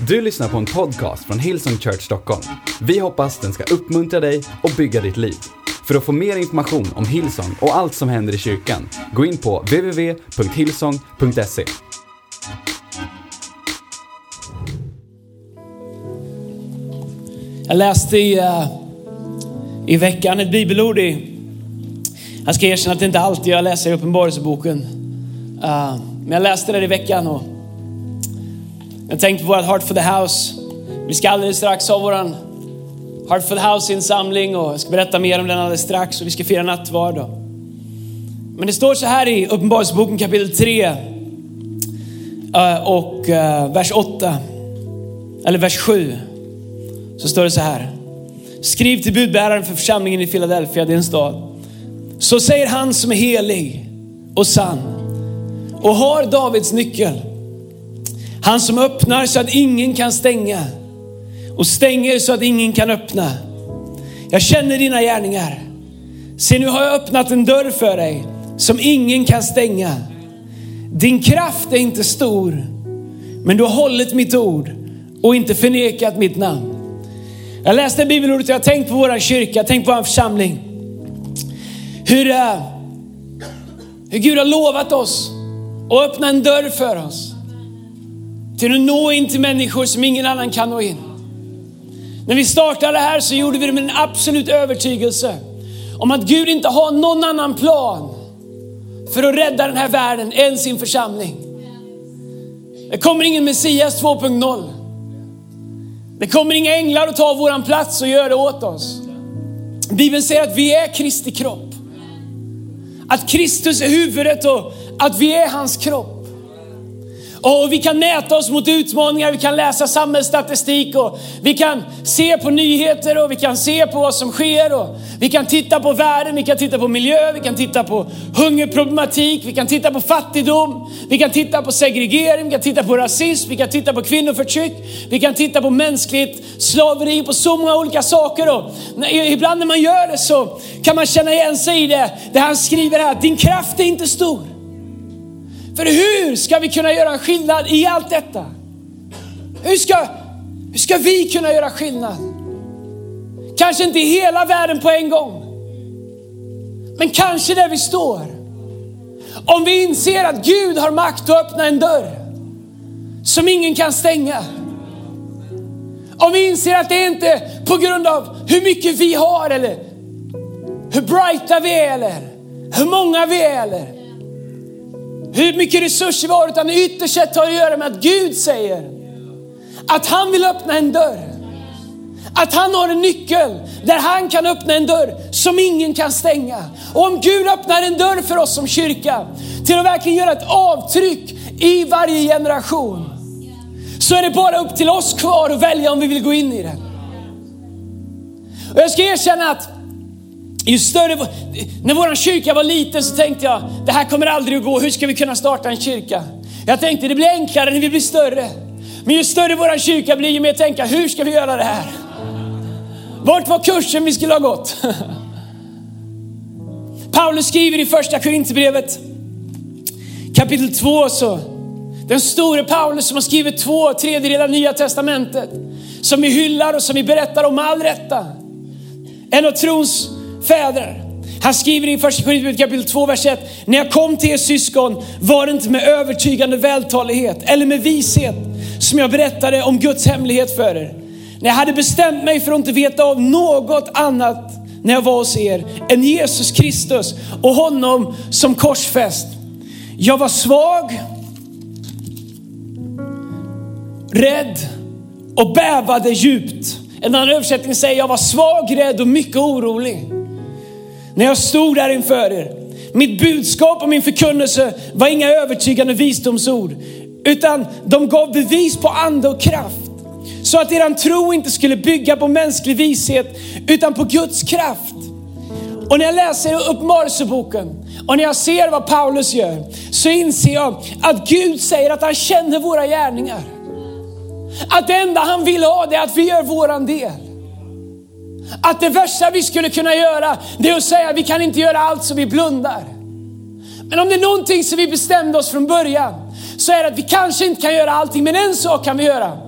Du lyssnar på en podcast från Hillsong Church Stockholm. Vi hoppas den ska uppmuntra dig och bygga ditt liv. För att få mer information om Hillsong och allt som händer i kyrkan, gå in på www.hillsong.se. Jag läste i, uh, i veckan ett bibelord i, jag ska erkänna att det inte alltid jag läser i Uppenbarelseboken. Uh, men jag läste det i veckan och jag tänkte på vårt Heart for the House. Vi ska alldeles strax ha våran Heart for the House-insamling och jag ska berätta mer om den alldeles strax och vi ska fira nattvard. Men det står så här i Uppenbarelseboken kapitel 3 eh, och eh, vers 8, eller vers 7 så står det så här. Skriv till budbäraren för församlingen i Philadelphia, din stad. Så säger han som är helig och sann och har Davids nyckel. Han som öppnar så att ingen kan stänga och stänger så att ingen kan öppna. Jag känner dina gärningar. Se nu har jag öppnat en dörr för dig som ingen kan stänga. Din kraft är inte stor, men du har hållit mitt ord och inte förnekat mitt namn. Jag läste bibelordet och jag har tänkt på vår kyrka, tänkt på vår församling. Hur, eh, hur Gud har lovat oss att öppna en dörr för oss. Till att nå in till människor som ingen annan kan nå in. När vi startade det här så gjorde vi det med en absolut övertygelse om att Gud inte har någon annan plan för att rädda den här världen än sin församling. Det kommer ingen Messias 2.0. Det kommer inga änglar att ta våran plats och göra det åt oss. Bibeln säger att vi är Kristi kropp. Att Kristus är huvudet och att vi är hans kropp. Och vi kan mäta oss mot utmaningar, vi kan läsa samhällsstatistik och vi kan se på nyheter och vi kan se på vad som sker och vi kan titta på världen, vi kan titta på miljö, vi kan titta på hungerproblematik, vi kan titta på fattigdom, vi kan titta på segregering, vi kan titta på rasism, vi kan titta på kvinnoförtryck, vi kan titta på mänskligt slaveri, på så många olika saker. Och ibland när man gör det så kan man känna igen sig i det, det han skriver här, din kraft är inte stor. För hur ska vi kunna göra skillnad i allt detta? Hur ska, hur ska vi kunna göra skillnad? Kanske inte i hela världen på en gång. Men kanske där vi står. Om vi inser att Gud har makt att öppna en dörr som ingen kan stänga. Om vi inser att det inte är på grund av hur mycket vi har eller hur brighta vi är eller hur många vi är eller hur mycket resurser vi har, utan ytterst sett har att göra med att Gud säger att han vill öppna en dörr. Att han har en nyckel där han kan öppna en dörr som ingen kan stänga. Och om Gud öppnar en dörr för oss som kyrka till att verkligen göra ett avtryck i varje generation så är det bara upp till oss kvar att välja om vi vill gå in i den. Och jag ska erkänna att ju större, när vår kyrka var liten så tänkte jag, det här kommer aldrig att gå, hur ska vi kunna starta en kyrka? Jag tänkte det blir enklare när vi blir större. Men ju större vår kyrka blir, ju mer tänka, hur ska vi göra det här? Vart var kursen vi skulle ha gått? Paulus skriver i första Korinthierbrevet kapitel 2 så, den store Paulus som har skrivit två tredjedelar nya testamentet, som vi hyllar och som vi berättar om all rätta. En av trons fäder. Han skriver i första Korinthierbrevet kapitel 2, vers 1. När jag kom till er syskon var det inte med övertygande vältalighet eller med vishet som jag berättade om Guds hemlighet för er. När jag hade bestämt mig för att inte veta av något annat när jag var hos er än Jesus Kristus och honom som korsfäst. Jag var svag, rädd och bävade djupt. En annan översättning säger jag var svag, rädd och mycket orolig när jag stod där inför er. Mitt budskap och min förkunnelse var inga övertygande visdomsord, utan de gav bevis på ande och kraft. Så att eran tro inte skulle bygga på mänsklig vishet, utan på Guds kraft. Och när jag läser Uppenbarelseboken och när jag ser vad Paulus gör, så inser jag att Gud säger att han känner våra gärningar. Att det enda han vill ha det är att vi gör våran del. Att det värsta vi skulle kunna göra, det är att säga att vi kan inte göra allt så vi blundar. Men om det är någonting som vi bestämde oss från början så är det att vi kanske inte kan göra allting, men en sak kan vi göra.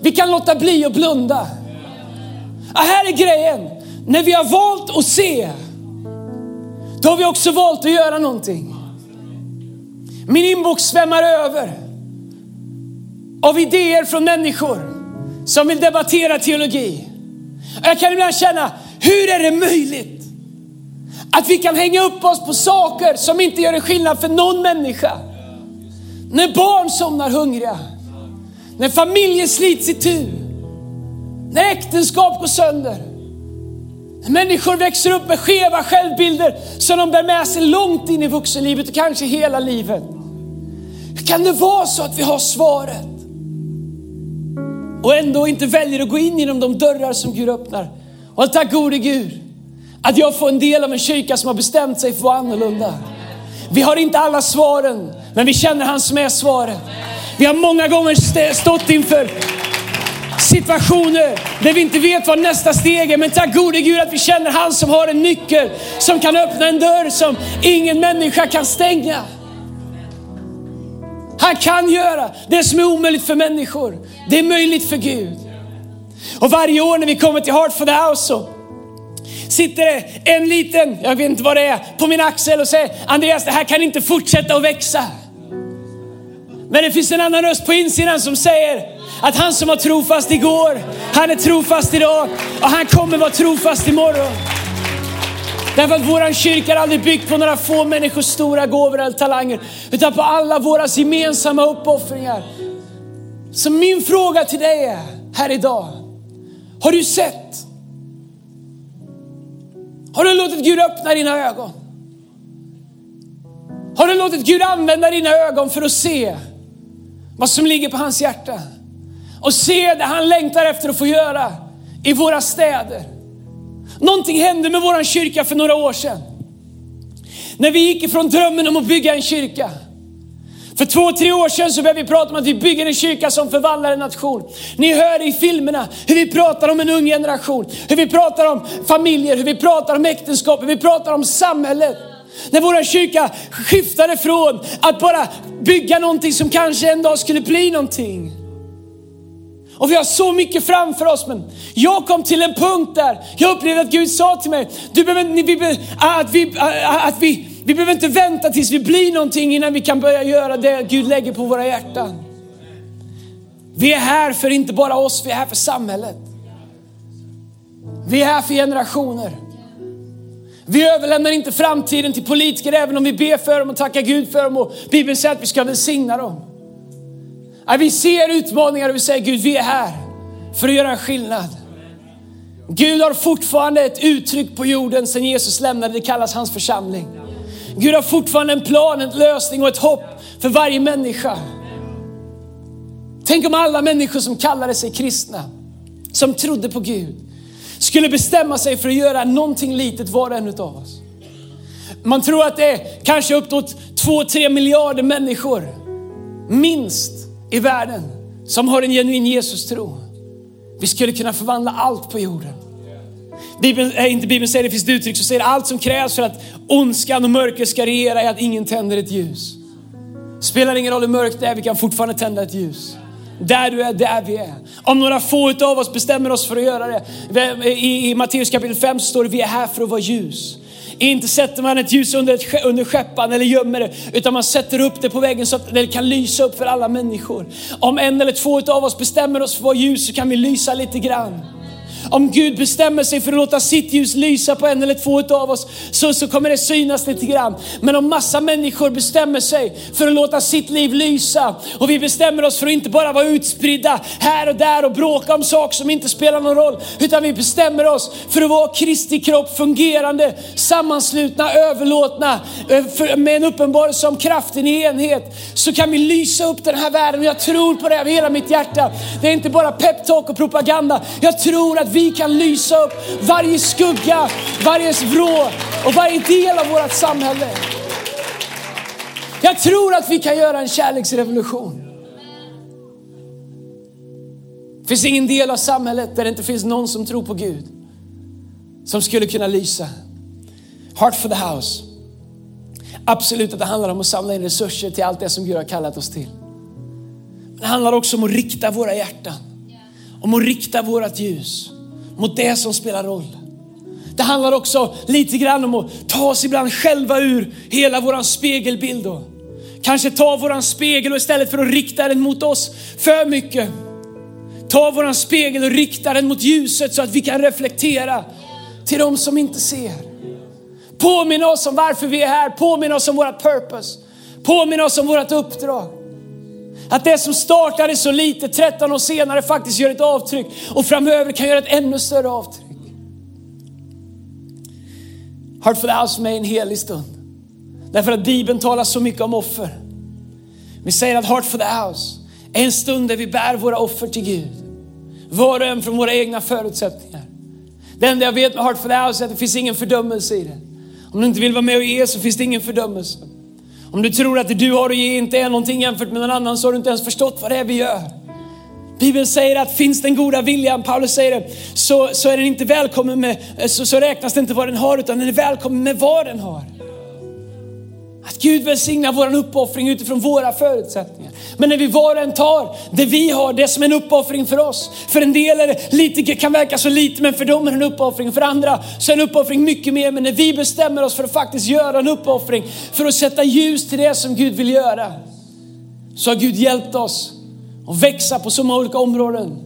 Vi kan låta bli att blunda. Ja, här är grejen. När vi har valt att se, då har vi också valt att göra någonting. Min inbox svämmar över av idéer från människor som vill debattera teologi. Jag kan ibland känna, hur är det möjligt att vi kan hänga upp oss på saker som inte gör en skillnad för någon människa? När barn somnar hungriga, när familjer slits itu, när äktenskap går sönder, när människor växer upp med skeva självbilder som de bär med sig långt in i vuxenlivet och kanske hela livet. Hur kan det vara så att vi har svaret? Och ändå inte väljer att gå in genom de dörrar som Gud öppnar. Och tack gode Gud att jag får en del av en kyrka som har bestämt sig för att vara annorlunda. Vi har inte alla svaren, men vi känner han som är svaret. Vi har många gånger stått inför situationer där vi inte vet vad nästa steg är. Men tack gode Gud att vi känner han som har en nyckel som kan öppna en dörr som ingen människa kan stänga. Han kan göra det som är omöjligt för människor. Det är möjligt för Gud. Och varje år när vi kommer till Heart for the House så sitter det en liten, jag vet inte vad det är, på min axel och säger Andreas det här kan inte fortsätta att växa. Men det finns en annan röst på insidan som säger att han som var trofast igår, han är trofast idag och han kommer vara trofast imorgon. Därför att våran kyrka är aldrig byggd på några få människors stora gåvor eller talanger, utan på alla våra gemensamma uppoffringar. Så min fråga till dig är här idag, har du sett? Har du låtit Gud öppna dina ögon? Har du låtit Gud använda dina ögon för att se vad som ligger på hans hjärta? Och se det han längtar efter att få göra i våra städer. Någonting hände med vår kyrka för några år sedan. När vi gick ifrån drömmen om att bygga en kyrka. För två, tre år sedan så började vi prata om att vi bygger en kyrka som förvandlar en nation. Ni hör i filmerna hur vi pratar om en ung generation, hur vi pratar om familjer, hur vi pratar om äktenskap, hur vi pratar om samhället. När vår kyrka skiftade från att bara bygga någonting som kanske en dag skulle bli någonting och vi har så mycket framför oss. Men jag kom till en punkt där jag upplevde att Gud sa till mig, du behöver, vi, ah, att, vi, ah, ah, att vi, vi behöver inte vänta tills vi blir någonting innan vi kan börja göra det Gud lägger på våra hjärtan. Vi är här för inte bara oss, vi är här för samhället. Vi är här för generationer. Vi överlämnar inte framtiden till politiker även om vi ber för dem och tackar Gud för dem och Bibeln säger att vi ska välsigna dem. Äh, vi ser utmaningar och vi säger Gud, vi är här för att göra en skillnad. Gud har fortfarande ett uttryck på jorden sedan Jesus lämnade, det kallas hans församling. Gud har fortfarande en plan, en lösning och ett hopp för varje människa. Tänk om alla människor som kallade sig kristna, som trodde på Gud, skulle bestämma sig för att göra någonting litet var och en av oss. Man tror att det är kanske uppåt 2-3 miljarder människor, minst, i världen som har en genuin Jesus-tro. Vi skulle kunna förvandla allt på jorden. Bibeln, äh, inte Bibeln säger det, finns ett uttryck som säger allt som krävs för att ondskan och mörkret ska regera är att ingen tänder ett ljus. Spelar ingen roll hur mörkt det är, vi kan fortfarande tända ett ljus. Där du är, där vi är. Om några få av oss bestämmer oss för att göra det. I, i Matteus kapitel 5 står det, vi är här för att vara ljus. Inte sätter man ett ljus under, ett, under skeppan eller gömmer det, utan man sätter upp det på väggen så att det kan lysa upp för alla människor. Om en eller två av oss bestämmer oss för att vara ljus så kan vi lysa lite grann. Om Gud bestämmer sig för att låta sitt ljus lysa på en eller två av oss så, så kommer det synas lite grann. Men om massa människor bestämmer sig för att låta sitt liv lysa och vi bestämmer oss för att inte bara vara utspridda här och där och bråka om saker som inte spelar någon roll. Utan vi bestämmer oss för att vara Kristi kropp fungerande, sammanslutna, överlåtna eh, med en uppenbarelse om kraften i enhet. Så kan vi lysa upp den här världen och jag tror på det av hela mitt hjärta. Det är inte bara peptalk och propaganda. Jag tror att vi vi kan lysa upp varje skugga, varje vrå och varje del av vårt samhälle. Jag tror att vi kan göra en kärleksrevolution. Det finns ingen del av samhället där det inte finns någon som tror på Gud som skulle kunna lysa. Heart for the house. absolut att det handlar om att samla in resurser till allt det som Gud har kallat oss till. Men det handlar också om att rikta våra hjärtan, om att rikta vårat ljus mot det som spelar roll. Det handlar också lite grann om att ta oss ibland själva ur hela våran spegelbild. Och kanske ta våran spegel och istället för att rikta den mot oss för mycket, ta våran spegel och rikta den mot ljuset så att vi kan reflektera till de som inte ser. Påminna oss om varför vi är här, påminna oss om vårt purpose, påminna oss om vårt uppdrag. Att det som startade så lite 13 år senare faktiskt gör ett avtryck och framöver kan göra ett ännu större avtryck. Heart for the House för mig är en helig stund. Därför att Bibeln talar så mycket om offer. Vi säger att Heart for the House är en stund där vi bär våra offer till Gud. Var och en från våra egna förutsättningar. Det enda jag vet med Heart for the House är att det finns ingen fördömelse i det. Om du inte vill vara med och ge så finns det ingen fördömelse. Om du tror att det du har att ge inte är någonting jämfört med någon annan så har du inte ens förstått vad det är vi gör. Bibeln säger att finns den goda viljan, Paulus säger det, så, så är den inte välkommen med, så, så räknas det inte vad den har utan den är välkommen med vad den har. Att Gud välsignar vår uppoffring utifrån våra förutsättningar. Men när vi var och en tar det vi har, det som är en uppoffring för oss. För en del är det lite, kan verka så lite, men för dem är det en uppoffring. För andra så är en uppoffring mycket mer. Men när vi bestämmer oss för att faktiskt göra en uppoffring, för att sätta ljus till det som Gud vill göra, så har Gud hjälpt oss att växa på så många olika områden.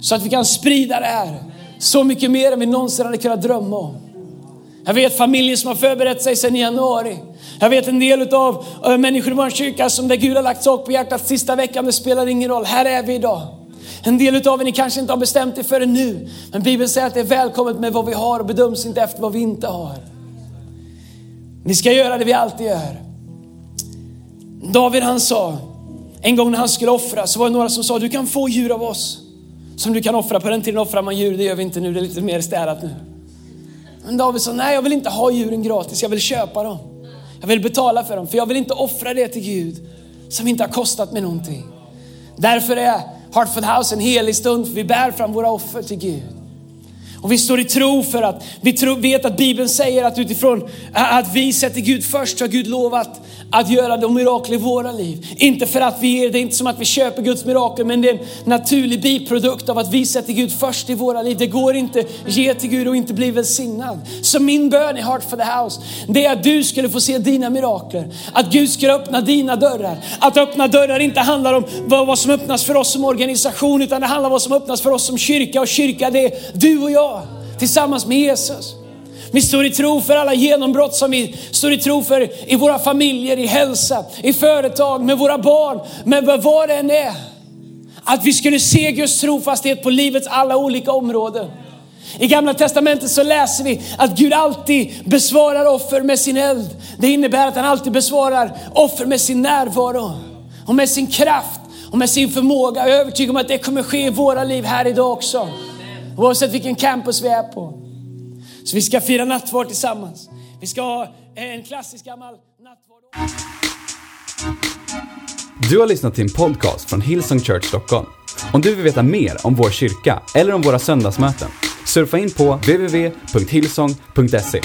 Så att vi kan sprida det här så mycket mer än vi någonsin hade kunnat drömma om. Jag vet familjer som har förberett sig sedan i januari. Jag vet en del av eh, människor i vår kyrka som där Gud har lagt sak på hjärtat sista veckan, det spelar ingen roll. Här är vi idag. En del av er ni kanske inte har bestämt er förrän nu. Men Bibeln säger att det är välkommet med vad vi har och bedöms inte efter vad vi inte har. Vi ska göra det vi alltid gör. David han sa, en gång när han skulle offra så var det några som sa, du kan få djur av oss. Som du kan offra. På den tiden offrar man djur, det gör vi inte nu, det är lite mer städat nu. Men David sa, nej jag vill inte ha djuren gratis, jag vill köpa dem. Jag vill betala för dem, för jag vill inte offra det till Gud som inte har kostat mig någonting. Därför är Hartford House en helig stund, för vi bär fram våra offer till Gud. Och vi står i tro för att vi vet att Bibeln säger att utifrån att vi sätter Gud först så har Gud lovat att göra de mirakel i våra liv. Inte för att vi ger, det är inte som att vi köper Guds mirakel, men det är en naturlig biprodukt av att vi sätter Gud först i våra liv. Det går inte ge till Gud och inte bli välsignad. Så min bön i Heart for the House, det är att du skulle få se dina mirakler. Att Gud skulle öppna dina dörrar. Att öppna dörrar inte handlar om vad som öppnas för oss som organisation, utan det handlar om vad som öppnas för oss som kyrka. Och kyrka det är du och jag tillsammans med Jesus. Vi står i tro för alla genombrott som vi står i tro för i våra familjer, i hälsa, i företag, med våra barn, med vad det än är. Att vi skulle se Guds trofasthet på livets alla olika områden. I gamla testamentet så läser vi att Gud alltid besvarar offer med sin eld. Det innebär att han alltid besvarar offer med sin närvaro och med sin kraft och med sin förmåga. Jag är övertygad om att det kommer ske i våra liv här idag också. Oavsett vilken campus vi är på. Så vi ska fira nattvard tillsammans. Vi ska ha en klassisk gammal nattvard. Du har lyssnat till en podcast från Hillsong Church Stockholm. Om du vill veta mer om vår kyrka eller om våra söndagsmöten, surfa in på www.hillsong.se.